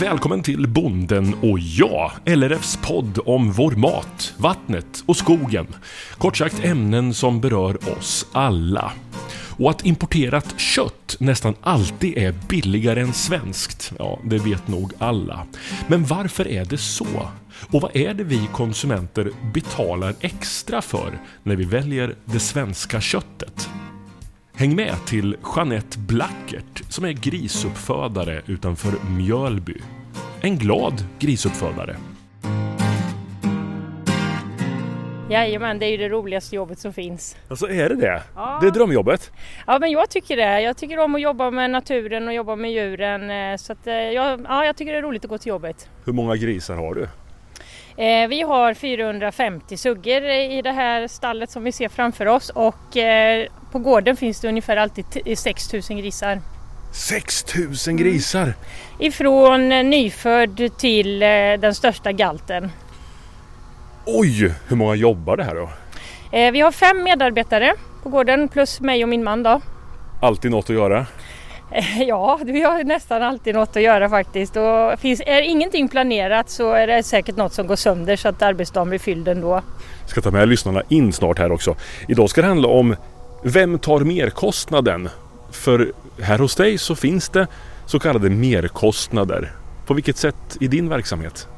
Välkommen till Bonden och jag, LRFs podd om vår mat, vattnet och skogen. Kort sagt ämnen som berör oss alla. Och att importerat kött nästan alltid är billigare än svenskt, ja, det vet nog alla. Men varför är det så? Och vad är det vi konsumenter betalar extra för när vi väljer det svenska köttet? Häng med till Jeanette Blackert som är grisuppfödare utanför Mjölby. En glad grisuppfödare. Jajamän, det är ju det roligaste jobbet som finns. Alltså är det det? Ja. Det är drömjobbet? Ja, men jag tycker det. Jag tycker om att jobba med naturen och jobba med djuren. eh, Så att, eh, ja, jag tycker det är roligt att gå till jobbet. Hur många grisar har du? Eh, Vi har 450 suggor i det här stallet som vi ser framför oss och eh, på gården finns det ungefär alltid t- 6000 grisar. 6000 grisar! Ifrån eh, nyfödd till eh, den största galten. Oj, hur många jobbar det här då? Eh, Vi har fem medarbetare på gården plus mig och min man då. Alltid något att göra? Ja, vi har nästan alltid något att göra faktiskt. Och finns, är ingenting planerat så är det säkert något som går sönder så att arbetsdagen blir fylld ändå. Jag ska ta med lyssnarna in snart här också. Idag ska det handla om vem tar merkostnaden? För här hos dig så finns det så kallade merkostnader. På vilket sätt i din verksamhet?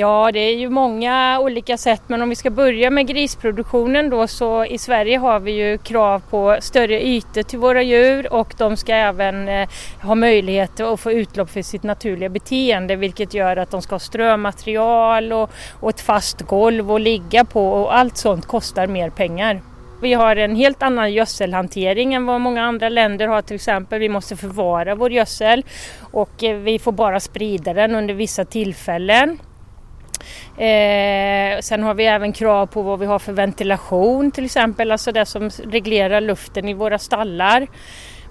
Ja, det är ju många olika sätt men om vi ska börja med grisproduktionen då så i Sverige har vi ju krav på större ytor till våra djur och de ska även eh, ha möjlighet att få utlopp för sitt naturliga beteende vilket gör att de ska ha strömaterial och, och ett fast golv att ligga på och allt sånt kostar mer pengar. Vi har en helt annan gödselhantering än vad många andra länder har till exempel. Vi måste förvara vår gödsel och eh, vi får bara sprida den under vissa tillfällen. Eh, sen har vi även krav på vad vi har för ventilation till exempel, alltså det som reglerar luften i våra stallar.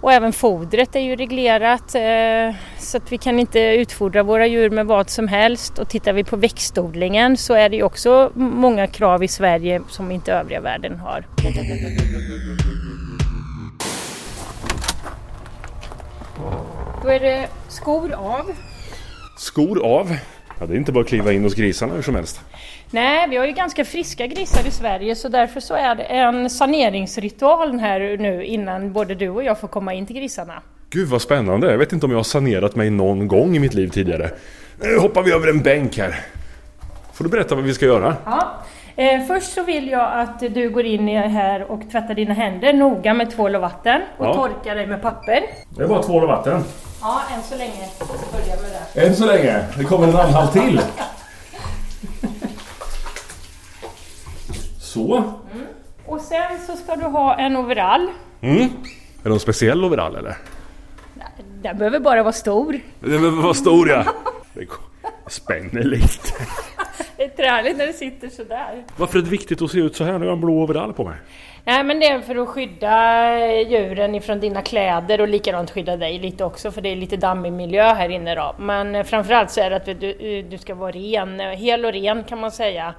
Och även fodret är ju reglerat eh, så att vi kan inte utfodra våra djur med vad som helst. Och tittar vi på växtodlingen så är det ju också många krav i Sverige som inte övriga världen har. Då är det skor av. Skor av. Ja, det är inte bara att kliva in hos grisarna hur som helst. Nej, vi har ju ganska friska grisar i Sverige så därför så är det en saneringsritual här nu innan både du och jag får komma in till grisarna. Gud vad spännande. Jag vet inte om jag har sanerat mig någon gång i mitt liv tidigare. Nu hoppar vi över en bänk här. Får du berätta vad vi ska göra? Ja. Eh, först så vill jag att du går in här och tvättar dina händer noga med tvål och vatten och Ja. torkar dig med papper. Det är bara tvål och vatten. Ja, än så länge. Jag ska börja med det. Än så länge. Det kommer en anhalt till. Så. Och sen så ska du ha en overall. Mm. Är det någon speciell overall eller? Den behöver bara vara stor. Det behöver vara stor ja. Det spänner lite. Det är träligt när det sitter sådär. Varför är det viktigt att se ut så här när jag har en blå overall på mig? Nej men det är för att skydda djuren ifrån dina kläder och likadant skydda dig lite också för det är lite dammig miljö här inne då. Men eh, framförallt så är det att du, du ska vara ren, eh, hel och ren kan man säga.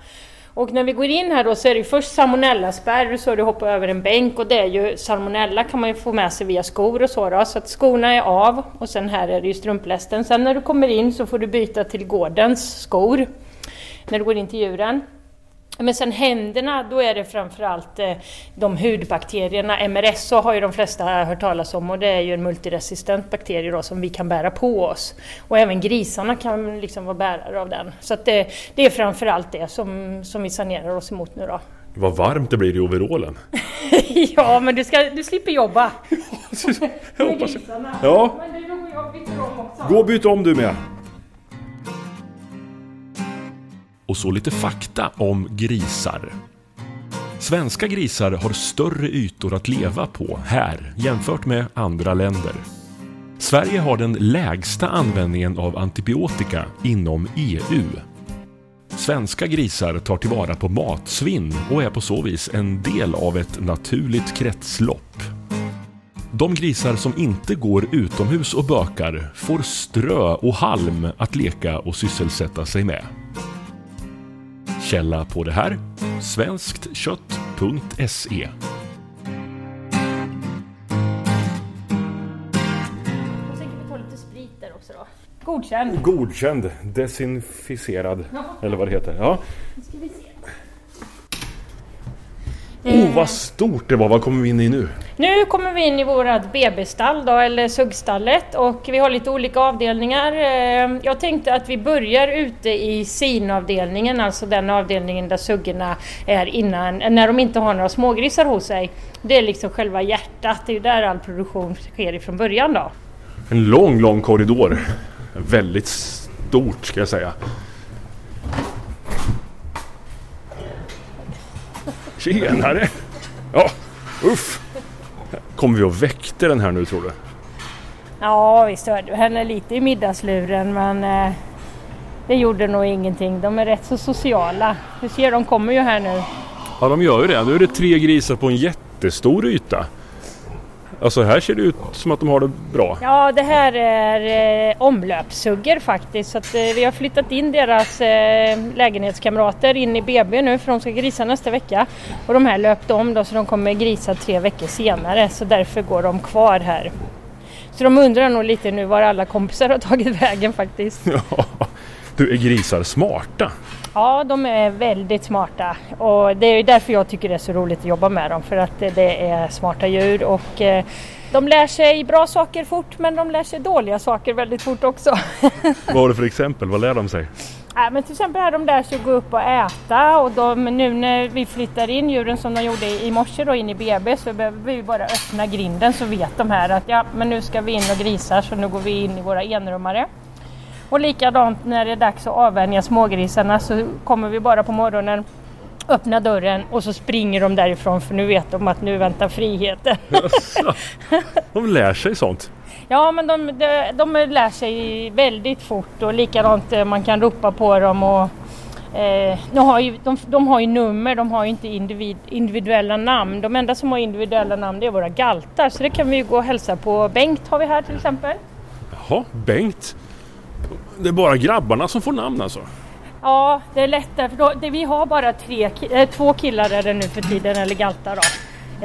Och när vi går in här då så är det ju först salmonellaspärr, så du hoppar över en bänk och det är ju salmonella kan man ju få med sig via skor och så då. Så att skorna är av och sen här är det ju strumplästen. Sen när du kommer in så får du byta till gårdens skor när du går in till djuren. Men sen händerna, då är det framförallt eh, de hudbakterierna. MRSA har ju de flesta hört talas om och det är ju en multiresistent bakterie då, som vi kan bära på oss. Och även grisarna kan liksom vara bärare av den. Så det, det är framförallt det som, som vi sanerar oss emot nu då. Vad varmt det blir i overallen. ja, men du, ska, du slipper jobba Jag med hoppas grisarna. Ja. Men du och jag byter om också. Gå och byt om du med. Och så lite fakta om grisar. Svenska grisar har större ytor att leva på här jämfört med andra länder. Sverige har den lägsta användningen av antibiotika inom EU. Svenska grisar tar tillvara på matsvinn och är på så vis en del av ett naturligt kretslopp. De grisar som inte går utomhus och bökar får strö och halm att leka och sysselsätta sig med. Källa på det här? Svensktkött.se. Godkänd. Godkänd, desinficerad, eller vad det heter. Ja. Se. Oh, vad stort det var. Vad kommer vi in i nu? Nu kommer vi in i vårat BB-stall då, eller suggstallet och vi har lite olika avdelningar. Eh, Jag tänkte att vi börjar ute i sinavdelningen, alltså den avdelningen där suggorna är innan, när de inte har några smågrisar hos sig. Det är liksom själva hjärtat, det är ju där all produktion sker ifrån början då. En lång, lång korridor. Väldigt stort ska jag säga. Tjenare! Ja, uff! Kommer vi och väckte den här nu tror du? Ja, visst hörde du henne lite i middagsluren men eh, det gjorde nog ingenting. De är rätt så sociala. Du ser, de kommer ju här nu. Ja, de gör ju det. Nu är det tre grisar på en jättestor yta. Alltså här ser det ut som att de har det bra. Ja, det här är eh, omlöpssuggor faktiskt. Så att, eh, vi har flyttat in deras eh, lägenhetskamrater in i BB nu för de ska grisa nästa vecka. Och de här löpte om då så de kommer grisa tre veckor senare så därför går de kvar här. Så de undrar nog lite nu var alla kompisar har tagit vägen faktiskt. Ja, du, är grisar smarta? Ja, de är väldigt smarta och det är därför jag tycker det är så roligt att jobba med dem för att det- är smarta djur och eh, de lär sig bra saker fort men de lär sig dåliga saker väldigt fort också. Vad har du för exempel? Vad lär de sig? Ja, men till exempel här de lär sig att gå upp och äta och de, nu när vi flyttar in djuren som de gjorde i morse då in i BB så behöver vi bara öppna grinden så vet de här att ja men nu ska vi in och grisa så nu går vi in i våra enrummare. Och likadant när det är dags att avvänja smågrisarna så kommer vi bara på morgonen öppna dörren och så springer de därifrån för nu vet de att nu väntar friheten. De lär sig sånt. Ja men de, de, de lär sig väldigt fort och likadant eh, man kan ropa på dem och eh, de, har ju, de, de har ju nummer, de har ju inte individ, individuella namn. De enda som har individuella namn det är våra galtar så det kan vi ju gå och hälsa på. Bengt har vi här till exempel. Jaha, Bengt. Det är bara grabbarna som får namn alltså? Ja, det är lättare för då, det, vi har bara tre, eh, två killar är det nu för tiden, eller galtar då.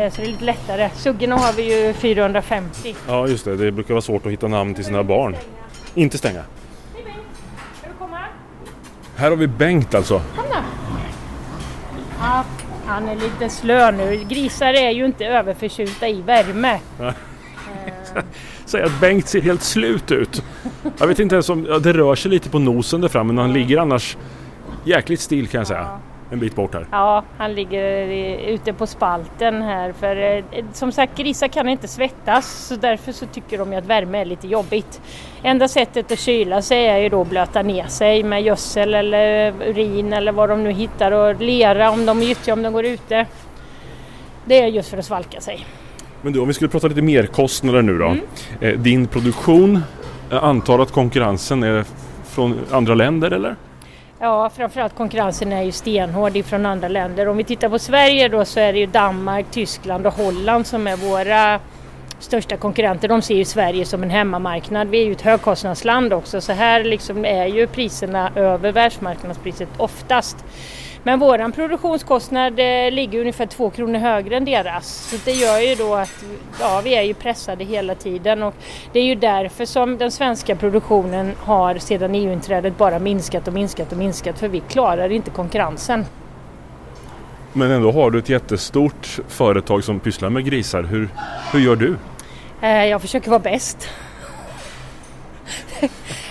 Eh, så det är lite lättare. Suggorna har vi ju 450. Ja, just det. Det brukar vara svårt att hitta namn till sina barn. Inte stänga. Hej Bengt! Ska du komma? Här har vi Bengt alltså. Kom då! Ja, han är lite slö nu. Grisar är ju inte överförtjusta i värme. Säg att Bengt ser helt slut ut. Jag vet inte ens om... Ja, det rör sig lite på nosen där framme, men han ligger annars jäkligt still kan jag säga. En bit bort här. Ja, han ligger ute på spalten här för eh, som sagt grisar kan inte svettas så därför så tycker de ju att värme är lite jobbigt. Enda sättet att kyla sig är ju då att blöta ner sig med gödsel eller urin eller vad de nu hittar och lera om de är gyttiga om de går ute. Det är just för att svalka sig. Men du, om vi skulle prata lite mer kostnader nu då. Eh, Din produktion, jag antar att konkurrensen är från andra länder eller? Ja, framförallt konkurrensen är ju stenhård ifrån andra länder. Om vi tittar på Sverige då så är det ju Danmark, Tyskland och Holland som är våra största konkurrenter. De ser ju Sverige som en hemmamarknad. Vi är ju ett högkostnadsland också så här liksom är ju priserna över världsmarknadspriset oftast. Men våran produktionskostnad eh, ligger ungefär två kronor högre än deras. Så det gör ju då att ja, vi är ju pressade hela tiden och det är ju därför som den svenska produktionen har sedan EU-inträdet bara minskat och minskat och minskat för vi klarar inte konkurrensen. Men ändå har du ett jättestort företag som pysslar med grisar. Hur, hur gör du? Eh, Jag försöker vara bäst.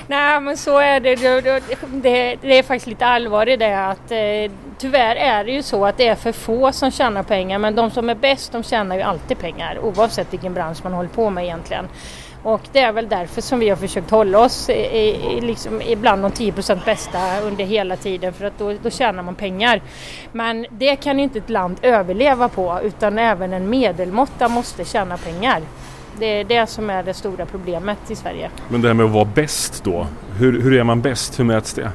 Nej men så är det. Det, det. det är faktiskt lite allvar i det att eh, tyvärr är det ju så att det är för få som tjänar pengar men de som är bäst de tjänar ju alltid pengar oavsett vilken bransch man håller på med egentligen. Och det är väl därför som vi har försökt hålla oss i, i, liksom ibland de 10% bästa under hela tiden för att då, då tjänar man pengar. Men det kan ju inte ett land överleva på utan även en medelmåtta måste tjäna pengar. Det är det som är det stora problemet i Sverige. Men det här med att vara bäst då. Hur, hur är man bäst? Hur mäts det?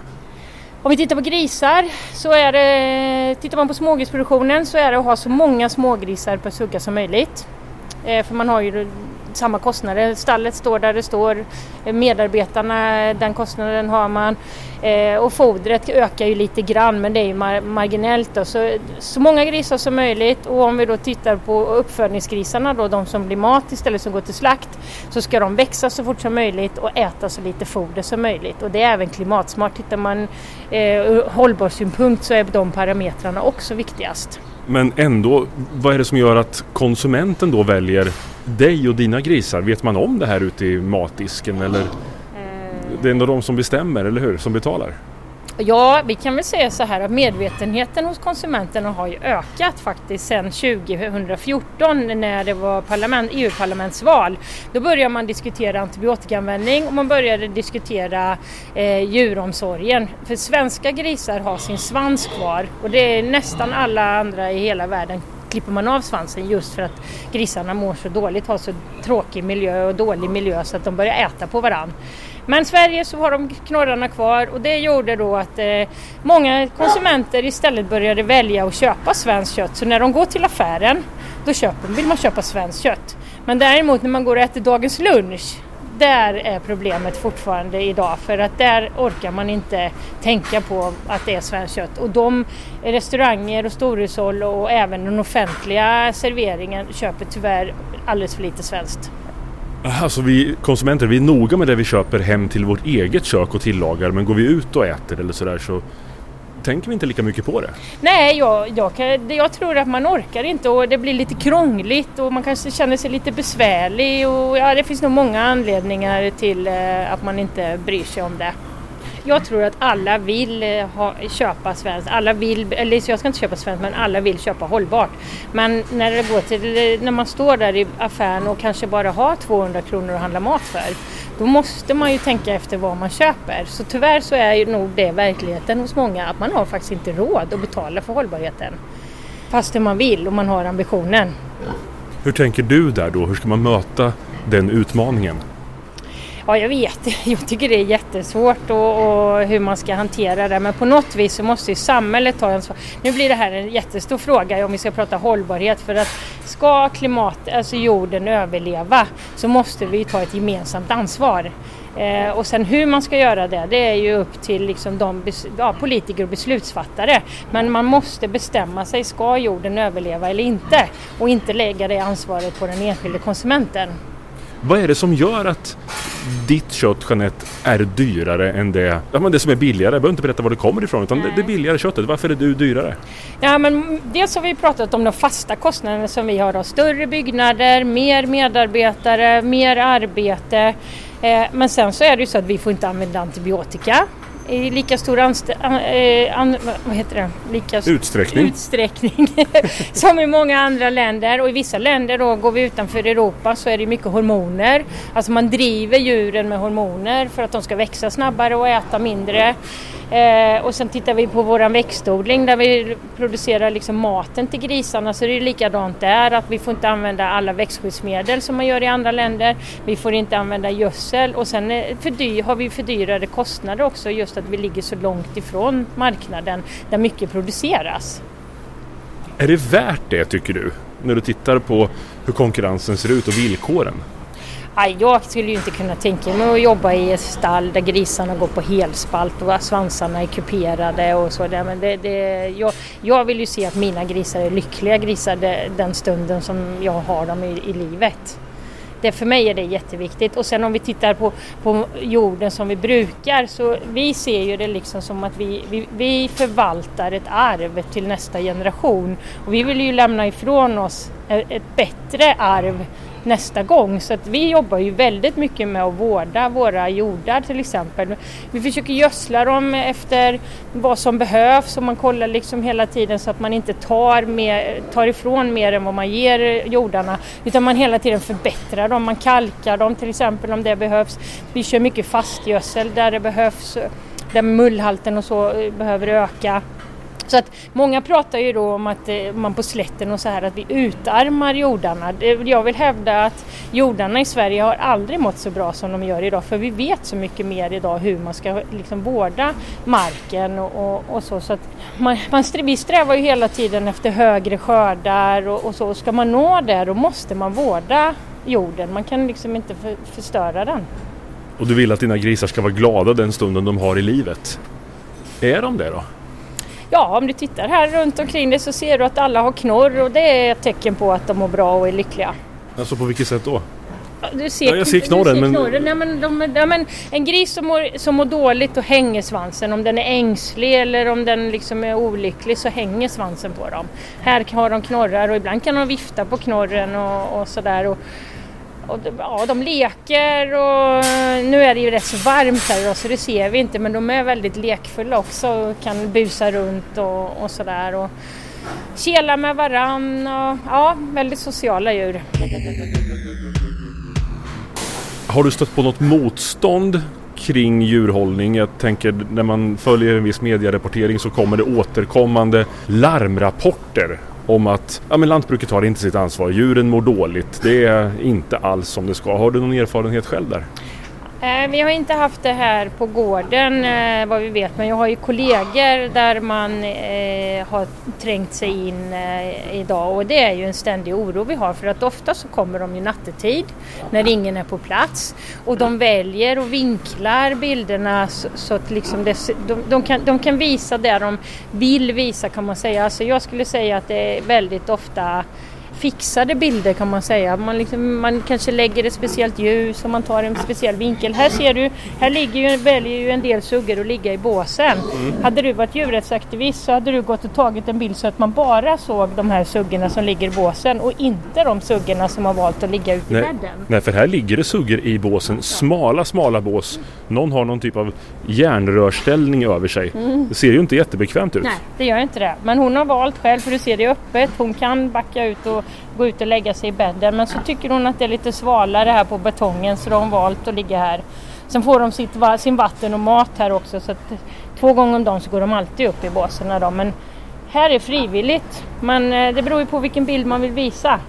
Om vi tittar på grisar så är det, tittar man på smågrisproduktionen så är det att ha så många smågrisar per sugga som möjligt. Eh, för man har ju samma kostnader. Stallet står där det står, medarbetarna, den kostnaden har man. Eh, och fodret ökar ju lite grann men det är ju mar marginellt. Då. Så, så många grisar som möjligt och om vi då tittar på uppfödningsgrisarna då, de som blir mat istället som går till slakt, så ska de växa så fort som möjligt och äta så lite foder som möjligt. Och det är även klimatsmart. Tittar man eh, ur hållbarhetssynpunkt så är de parametrarna också viktigast. Men ändå, vad är det som gör att konsumenten då väljer dig och dina grisar? Vet man om det här ute i matdisken eller? Det är ändå de som bestämmer, eller hur? Som betalar? Ja, vi kan väl säga så här att medvetenheten hos konsumenterna har ju ökat faktiskt sedan 2014 när det var parlament, EU-parlamentsval. Då började man diskutera antibiotikaanvändning och man började diskutera eh, djuromsorgen. För svenska grisar har sin svans kvar och det är nästan alla andra i hela världen klipper man av svansen just för att grisarna mår så dåligt, har så tråkig miljö och dålig miljö så att de börjar äta på varandra. Men i Sverige så har de knorrarna kvar och det gjorde då att eh, många konsumenter istället började välja att köpa svenskt kött. Så när de går till affären då köper, vill man köpa svenskt kött. Men däremot när man går och äter dagens lunch där är problemet fortfarande idag för att där orkar man inte tänka på att det är svenskt kött. Och de restauranger och storhushåll och även den offentliga serveringen köper tyvärr alldeles för lite svenskt. Alltså vi konsumenter, vi är noga med det vi köper hem till vårt eget kök och tillagar men går vi ut och äter eller sådär så tänker vi inte lika mycket på det. Nej, jag, jag, kan, jag tror att man orkar inte och det blir lite krångligt och man kanske känner sig lite besvärlig och ja, det finns nog många anledningar till eh, att man inte bryr sig om det. Jag tror att alla vill eh, ha, köpa svenskt. Alla vill, eller jag ska inte köpa svenskt, men alla vill köpa hållbart. Men när, det går till, när man står där i affären och kanske bara har 200 kronor att handla mat för, då måste man ju tänka efter vad man köper. Så tyvärr så är ju nog det verkligheten hos många, att man har faktiskt inte råd att betala för hållbarheten. Fastän man vill och man har ambitionen. Hur tänker du där då? Hur ska man möta den utmaningen? Ja, jag vet. Jag tycker det är jättesvårt och, och, hur man ska hantera det. Men på något vis så måste ju samhället ta ansvar. Nu blir det här en jättestor fråga om vi ska prata hållbarhet. För att ska klimat, alltså jorden överleva så måste vi ta ett gemensamt ansvar. Eh, och sen hur man ska göra det, det är ju upp till liksom de ja, politiker och beslutsfattare. Men man måste bestämma sig, ska jorden överleva eller inte? Och inte lägga det ansvaret på den enskilde konsumenten. Vad är det som gör att ditt kött Jeanette är dyrare än det, ja, men det som är billigare? Jag behöver inte berätta var det kommer ifrån utan det, det billigare köttet. Varför är du dyrare? Ja, men dels har vi pratat om de fasta kostnaderna som vi har. Då. Större byggnader, mer medarbetare, mer arbete. Eh, men sen så är det ju så att vi får inte använda antibiotika i lika stor anst äh, an vad heter det? Lika utsträckning, utsträckning som i många andra länder och i vissa länder då går vi utanför Europa så är det mycket hormoner. Alltså man driver djuren med hormoner för att de ska växa snabbare och äta mindre. Eh, och sen tittar vi på våran växtodling där vi producerar liksom maten till grisarna så är det likadant där att vi får inte använda alla växtskyddsmedel som man gör i andra länder. Vi får inte använda gödsel och sen eh, fördyr, har vi fördyrade kostnader också just att vi ligger så långt ifrån marknaden där mycket produceras. Är det värt det tycker du? När du tittar på hur konkurrensen ser ut och villkoren? Jag skulle ju inte kunna tänka mig att jobba i ett stall där grisarna går på helspalt och svansarna är kuperade och så där. Men det, det, jag, jag vill ju se att mina grisar är lyckliga grisar den stunden som jag har dem i, i livet. Det, för mig är det jätteviktigt. Och sen om vi tittar på, på jorden som vi brukar så vi ser ju det liksom som att vi, vi, vi förvaltar ett arv till nästa generation. Och vi vill ju lämna ifrån oss ett bättre arv nästa gång. Så att vi jobbar ju väldigt mycket med att vårda våra jordar till exempel. Vi försöker gödsla dem efter vad som behövs och man kollar liksom hela tiden så att man inte tar, mer, tar ifrån mer än vad man ger jordarna utan man hela tiden förbättrar dem. Man kalkar dem till exempel om det behövs. Vi kör mycket fastgödsel där det behövs, där mullhalten och så eh, behöver öka. Så att många pratar ju då om att eh, man på slätten och så här att vi utarmar jordarna. Jag vill hävda att jordarna i Sverige har aldrig mått så bra som de gör idag för vi vet så mycket mer idag hur man ska liksom vårda marken och, och, och så. så att man, man, vi strävar ju hela tiden efter högre skördar och, och så. Ska man nå det då måste man vårda jorden. Man kan liksom inte för, förstöra den. Och du vill att dina grisar ska vara glada den stunden de har i livet. Är de det då? Ja, om du tittar här runt omkring dig så ser du att alla har knorr och det är ett tecken på att de mår bra och är lyckliga. Alltså på vilket sätt då? Du ser, Ja, jag ser knorren, du ser men- knorren. Nej, men de, men en gris som mår, som mår dåligt och hänger svansen, om den är ängslig eller om den liksom är olycklig så hänger svansen på dem. Här har de knorrar och ibland kan de vifta på knorren och, och sådär. Och, och de, ja, de leker och nu är det ju rätt så varmt här idag så det ser vi inte men de är väldigt lekfulla också och kan busa runt och, och sådär. Och kela med varann och ja, väldigt sociala djur. Har du stött på något motstånd kring djurhållning? Jag tänker när man följer en viss medierapportering så kommer det återkommande larmrapporter om att ja, men lantbruket har inte sitt ansvar, djuren mår dåligt, det är inte alls som det ska. Har du någon erfarenhet själv där? Eh, Vi har inte haft det här på gården eh, vad vi vet men jag har ju kollegor där man eh, har trängt sig in eh, idag och det är ju en ständig oro vi har för att ofta så kommer de ju nattetid när ingen är på plats och de väljer och vinklar bilderna så, så att liksom det, de, de, kan, de kan visa det de vill visa kan man säga. Alltså jag skulle säga att det är väldigt ofta fixade bilder kan man säga. Man, liksom, man kanske lägger ett speciellt ljus och man tar en speciell vinkel. Här ser du, här ligger ju, väljer ju en del suggor att ligga i båsen. Hade du varit djurrättsaktivist så hade du gått och tagit en bild så att man bara såg de här suggorna som ligger i båsen och inte de suggorna som har valt att ligga ute i bädden. nej, för här ligger det suggor i båsen. Smala, smala bås. Någon har någon typ av järnrörställning över sig. Det ser ju inte jättebekvämt ut. Nej, det gör inte det. Men hon har valt själv för du ser det öppet. Hon kan backa ut och gå ut och lägga sig i bädden. Men så tycker hon att det är lite svalare här på betongen så då har hon valt att ligga här. Sen får de sitt, sin vatten och mat här också. Så att två gånger om dagen så går de alltid upp i båsen. Då. Men här är frivilligt. Men eh, det beror ju på vilken bild man vill visa.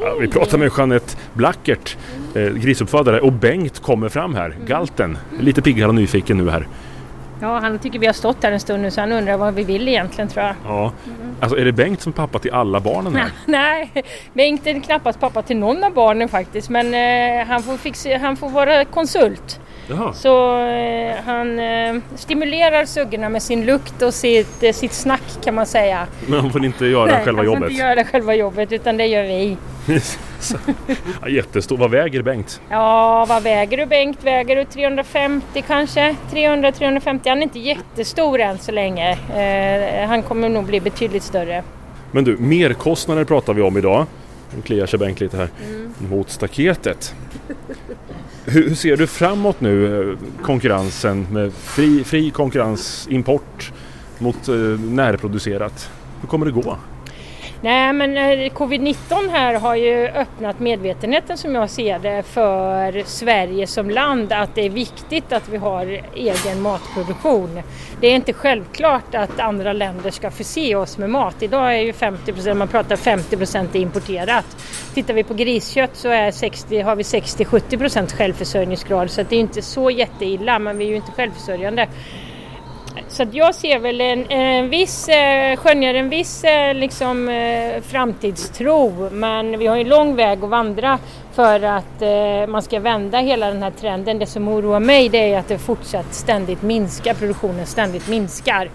Ja, vi pratar med Jeanette Blackert, eh, grisuppfödare, och Bengt kommer fram här, galten. Lite piggare och nyfiken nu här. Ja, han tycker vi har stått här en stund nu så han undrar vad vi vill egentligen tror jag. Ja. Alltså är det Bengt som pappa till alla barnen här? Nej, Bengt är knappast pappa till någon av barnen faktiskt men eh, han, får fixa, han får vara konsult. Jaha. Så eh, han eh, stimulerar suggorna med sin lukt och sitt, eh, sitt snack kan man säga. Men han får inte göra själva han jobbet? får inte göra själva jobbet utan det gör vi. ja, jättestor. Vad väger Bengt? Ja, vad väger du Bengt? Väger du 350 kanske? 300-350? Han är inte jättestor än så länge. Eh, han kommer nog bli betydligt större. Men du, merkostnader pratar vi om idag. Nu kliar sig Bengt lite här. Mot staketet. Hur, hur ser du framåt nu eh, konkurrensen med fri, fri konkurrens, import mot eh, närproducerat? Hur kommer det gå? Nej men eh, covid-19 här har ju öppnat medvetenheten som jag ser det för Sverige som land att det är viktigt att vi har egen matproduktion. Det är inte självklart att andra länder ska förse oss med mat. Idag är ju 50 man pratar 50 importerat. Tittar vi på griskött så är 60, har vi 60-70% självförsörjningsgrad så att det är inte så jätteilla men vi är ju inte självförsörjande. Så att jag ser väl en, en viss, eh, skönjer en viss eh, liksom, eh, framtidstro men vi har en lång väg att vandra för att eh, man ska vända hela den här trenden. Det som oroar mig det är att det fortsatt ständigt minskar, produktionen ständigt minskar.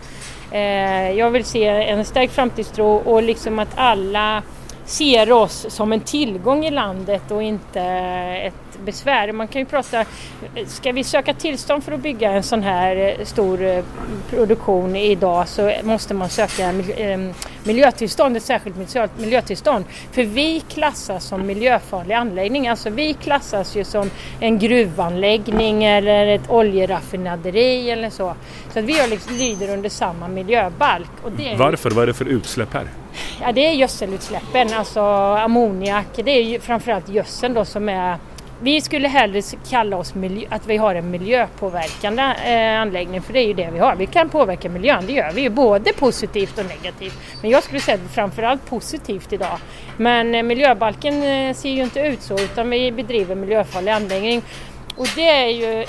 Eh, jag vill se en stark framtidstro och liksom att alla ser oss som en tillgång i landet och inte ett besvär. Man kan ju prata, ska vi söka tillstånd för att bygga en sån här eh, stor eh, produktion idag så måste man söka ehm, miljötillstånd, ett särskilt miljötillstånd. För vi klassas som miljöfarlig anläggning, alltså vi klassas ju som en gruvanläggning eller ett oljeraffinaderi eller så. Så att vi liksom, lyder under samma miljöbalk. Och det är Varför? Vad är det för utsläpp här? Ja, det är gödselutsläppen, alltså ammoniak. Det är ju framförallt gödseln då som är vi skulle hellre kalla oss miljö, att vi har en miljöpåverkande eh, anläggning för det är ju det vi har. Vi kan påverka miljön, det gör vi ju både positivt och negativt. Men jag skulle säga framförallt positivt idag. Men eh, miljöbalken eh, ser ju inte ut så utan vi bedriver miljöfarlig anläggning. Och det är ju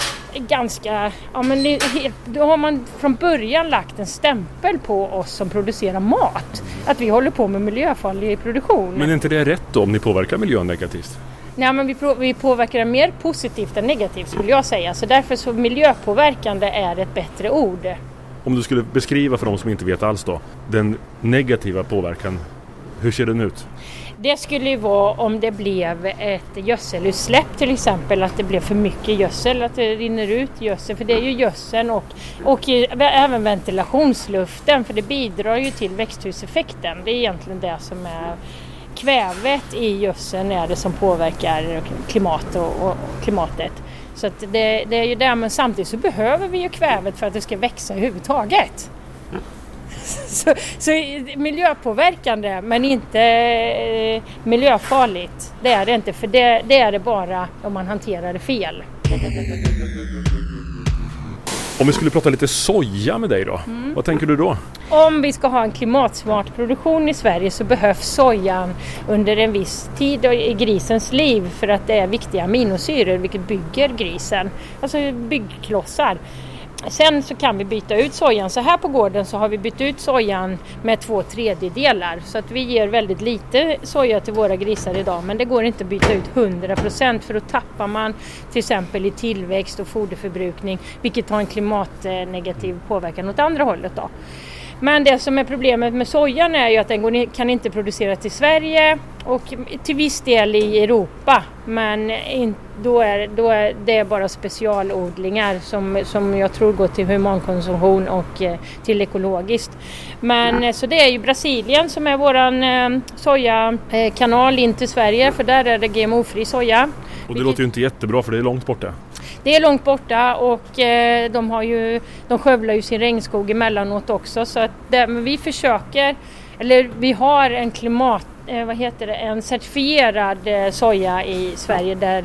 ganska, ja men helt- då har man från början lagt en stämpel på oss som producerar mat. Att vi håller på med miljöfarlig produktion. Men är inte det rätt då om ni påverkar miljön negativt? Nej, men vi, vi påverkar den mer positivt än negativt skulle jag säga. Så därför så miljöpåverkande är ett bättre ord. Om du skulle beskriva för de som inte vet alls då, den negativa påverkan, hur ser den ut? Det skulle ju vara om det blev ett gödselutsläpp till exempel, att det blev för mycket gödsel, att det rinner ut gödsel, för det är ju gödseln och, och även ventilationsluften, för det bidrar ju till växthuseffekten. Det är egentligen det som är kvävet i gödseln är det som påverkar klimat och, och klimatet. Så det, det, är ju det, men samtidigt så behöver vi ju kvävet för att det ska växa överhuvudtaget. Så, så miljöpåverkande men inte eh, miljöfarligt. Det är det inte för det, det är det bara om man hanterar det fel. Om vi skulle prata lite soja med dig då, mm. vad tänker du då? Om vi ska ha en klimatsmart produktion i Sverige så behövs sojan under en viss tid i grisens liv för att det är viktiga aminosyror vilket bygger grisen, alltså byggklossar. Sen så kan vi byta ut sojan. Så här på gården så har vi bytt ut sojan med två tredjedelar. Så att vi ger väldigt lite soja till våra grisar idag. Men det går inte att byta ut 100% för då tappar man till exempel i tillväxt och foderförbrukning vilket har en klimatnegativ påverkan åt andra hållet. Då. Men det som är problemet med sojan är ju att den kan inte produceras i Sverige och till viss del i Europa. Men då är, då är det bara specialodlingar som, som jag tror går till humankonsumtion och eh, till ekologiskt. Men ja. så det är ju Brasilien som är våran eh, sojakanal in till Sverige för där är det GMO-fri soja. Och det låter ju inte jättebra för det är långt borta. Det är långt borta och eh, de, har ju, de skövlar ju sin regnskog emellanåt också så att det, vi försöker, eller vi har en klimat, eh, vad heter det, en certifierad eh, soja i Sverige där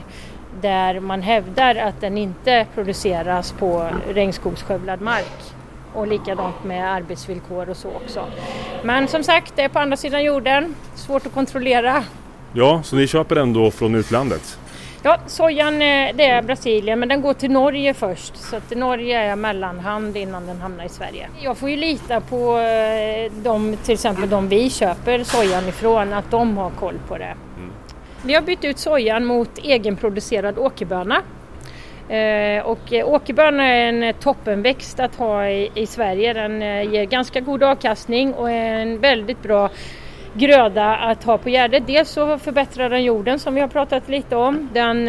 där man hävdar att den inte produceras på regnskogsskövlad mark. Och likadant med arbetsvillkor och så också. Men som sagt, det är på andra sidan jorden, svårt att kontrollera. Ja, så ni köper ändå från utlandet? Ja, sojan eh, det är Brasilien men den går till Norge först så att Norge är mellanhand innan den hamnar i Sverige. Jag får ju lita på eh, de, till exempel de vi köper sojan ifrån att de har koll på det. Vi har bytt ut sojan mot egenproducerad åkerböna. Eh, och eh, åkerböna är en toppenväxt att ha i, i Sverige. Den eh, ger ganska god avkastning och är en väldigt bra gröda att ha på Gärdet. Dels så förbättrar den jorden som vi har pratat lite om. Den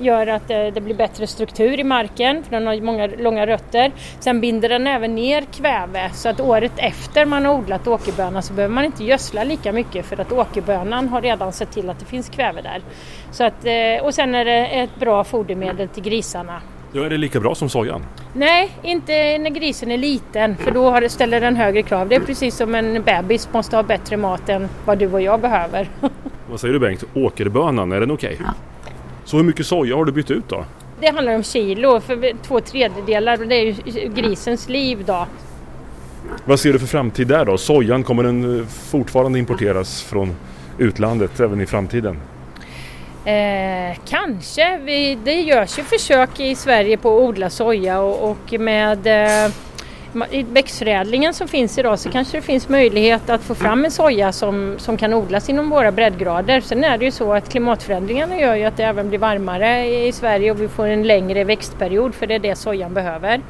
gör att det, det, blir bättre struktur i marken för den har många långa rötter. Sen binder den även ner kväve så att året efter man har odlat åkerbönan så behöver man inte gödsla lika mycket för att åkerbönan har redan sett till att det finns kväve där. Så att, eh, och sen är det ett bra fodermedel till grisarna Ja, är det lika bra som sojan? Nej, inte när grisen är liten för då ställer den högre krav. Det är precis som en bebis måste ha bättre mat än vad du och jag behöver. Vad säger du Bengt? Åkerbönan, är den okej? Okay? Ja. Så hur mycket soja har du bytt ut då? Det handlar om kilo, för två tredjedelar det är ju grisens liv då. Vad ser du för framtid där då? Sojan, kommer den fortfarande importeras från utlandet även i framtiden? Eh, kanske. Vi, det görs ju försök i Sverige på att odla soja och, och med eh, i växtförädlingen som finns idag så kanske det finns möjlighet att få fram en soja som, som kan odlas inom våra breddgrader. Sen är det ju så att klimatförändringarna gör ju att det även blir varmare i Sverige och vi får en längre växtperiod för det är det sojan behöver.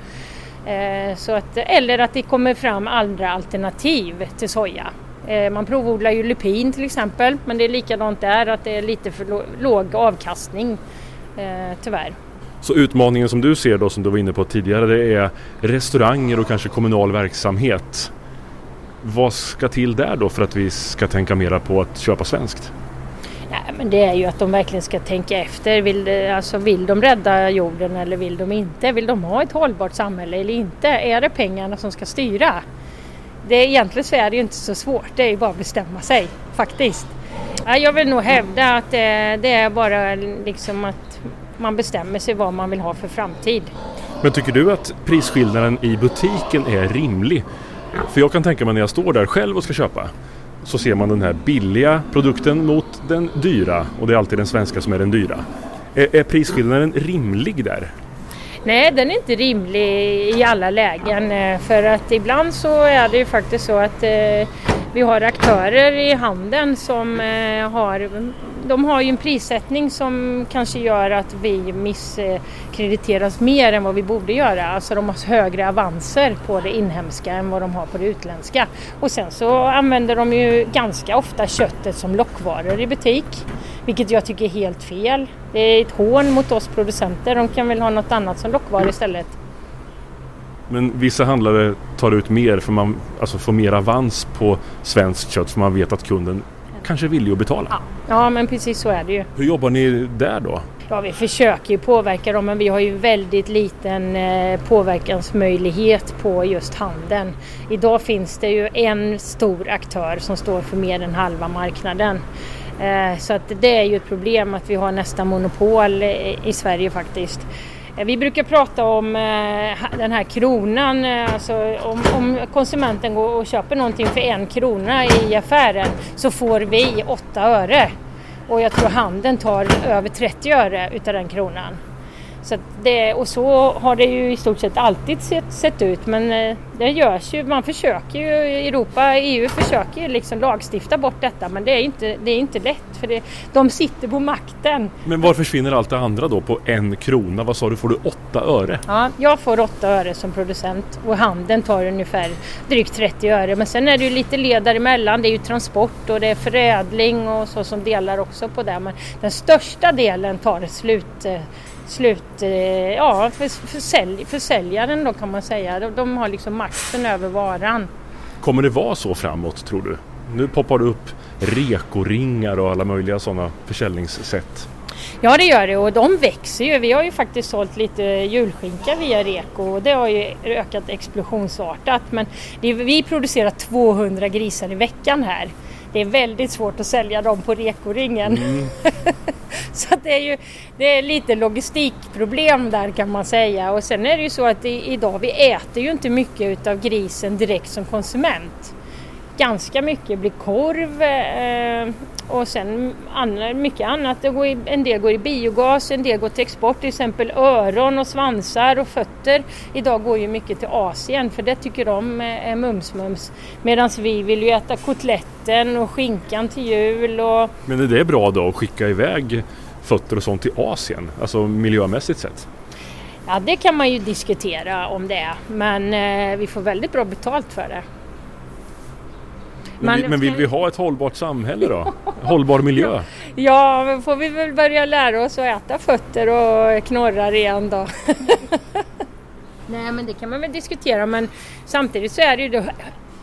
Eh, så att, eller att det kommer fram andra alternativ till soja. Eh, man provodlar ju lupin till exempel men det är likadant där att det är lite för låg avkastning eh, tyvärr. Så utmaningen som du ser då som du var inne på tidigare det är restauranger och kanske kommunal verksamhet. Vad ska till där då för att vi ska tänka mera på att köpa svenskt? Nej, men det är ju att de verkligen ska tänka efter. Vill, alltså, vill de rädda jorden eller vill de inte? Vill de ha ett hållbart samhälle eller inte? Är det pengarna som ska styra? det, egentligen så är det ju inte så svårt, det är ju bara att bestämma sig faktiskt. Jag vill nog hävda att eh, det är bara liksom att man bestämmer sig vad man vill ha för framtid. Men tycker du att prisskillnaden i butiken är rimlig? För jag kan tänka mig när jag står där själv och ska köpa så ser man den här billiga produkten mot den dyra och det är alltid den svenska som är den dyra. Är, är prisskillnaden rimlig där? Nej, den är inte rimlig i alla lägen eh, för att ibland så är det ju faktiskt så att eh, vi har aktörer i handeln som eh, har de har ju en prissättning som kanske gör att vi misskrediteras mer än vad vi borde göra. Alltså de har högre avanser på det inhemska än vad de har på det utländska. Och sen så använder de ju ganska ofta köttet som lockvaror i butik. Vilket jag tycker är helt fel. Det är ett hån mot oss producenter. De kan väl ha något annat som lockvaror istället. Men vissa handlare tar ut mer för man alltså får mer avans på svenskt kött för man vet att kunden kanske är villig att betala. Ja. ja, men precis så är det ju. Hur jobbar ni där då? Ja, vi försöker ju påverka dem men vi har ju väldigt liten eh, påverkansmöjlighet på just handeln. Idag finns det ju en stor aktör som står för mer än halva marknaden. Eh, så att det är ju ett problem att vi har nästan monopol i Sverige faktiskt. Eh, vi brukar prata om eh, den här kronan, eh, alltså om, om, konsumenten går och köper någonting för en krona i affären så får vi åtta öre. Och jag tror handeln tar över 30 öre utav den kronan. Så det, och så har det ju i stort sett alltid sett, sett ut men eh, det görs ju, man försöker ju, Europa, EU försöker ju liksom lagstifta bort detta men det är inte, det är inte lätt för det, de sitter på makten. Men var försvinner allt det andra då på en krona? Vad sa du, får du åtta öre? Ja, jag får åtta öre som producent och handeln tar ungefär drygt 30 öre men sen är det ju lite led däremellan, det är ju transport och det är förädling och så som delar också på det men den största delen tar slut eh, slut, eh, ja, för, för sälj, försäljaren då kan man säga. De, de har liksom makten över varan. Kommer det vara så framåt tror du? Nu poppar det upp rekoringar och alla möjliga sådana försäljningssätt. Ja det gör det och de växer ju. Vi har ju faktiskt sålt lite julskinka via Reko och det har ju ökat explosionsartat. Men det, vi producerar 200 grisar i veckan här. Det är väldigt svårt att sälja dem på rekoringen. Mm. så det är ju det är lite logistikproblem där kan man säga. Och sen är det ju så att i, idag vi äter ju inte mycket utav grisen direkt som konsument. Ganska mycket blir korv eh, och sen mycket annat. I, en del går i biogas, en del går till export, till exempel öron och svansar och fötter. Idag går ju mycket till Asien för det tycker de är mums-mums. Medan vi vill ju äta kotletten och skinkan till jul. Och... Men är det bra då att skicka iväg fötter och sånt till Asien, alltså miljömässigt sett? Ja, det kan man ju diskutera om det är, men eh, vi får väldigt bra betalt för det. Men, vi, men vill vi ha ett hållbart samhälle då? Hållbar miljö? Ja, då får vi väl börja lära oss att äta fötter och knorrar igen då. Nej, men det kan man väl diskutera, men samtidigt så är det ju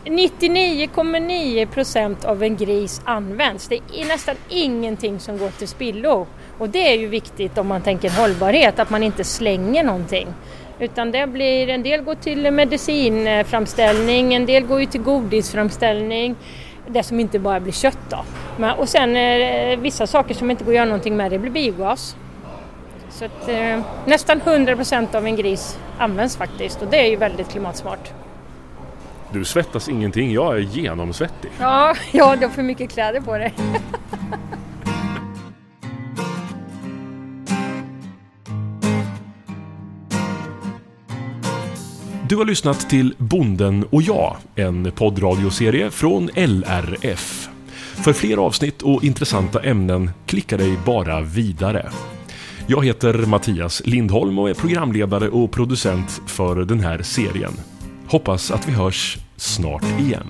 99,9 procent av en gris används. Det är nästan ingenting som går till spillo. Och det är ju viktigt om man tänker hållbarhet, att man inte slänger någonting. Utan det blir, en del går till medicinframställning, en del går ju till godisframställning. Det som inte bara blir kött då. Men, och sen eh, vissa saker som inte går att göra någonting med, det blir biogas. Så att, eh, nästan 100% av en gris används faktiskt och det är ju väldigt klimatsmart. Du svettas ingenting, jag är genomsvettig. Ja, ja du har för mycket kläder på dig. Du har lyssnat till Bonden och jag, en poddradioserie från LRF. För fler avsnitt och intressanta ämnen, klicka dig bara vidare. Jag heter Mattias Lindholm och är programledare och producent för den här serien. Hoppas att vi hörs snart igen.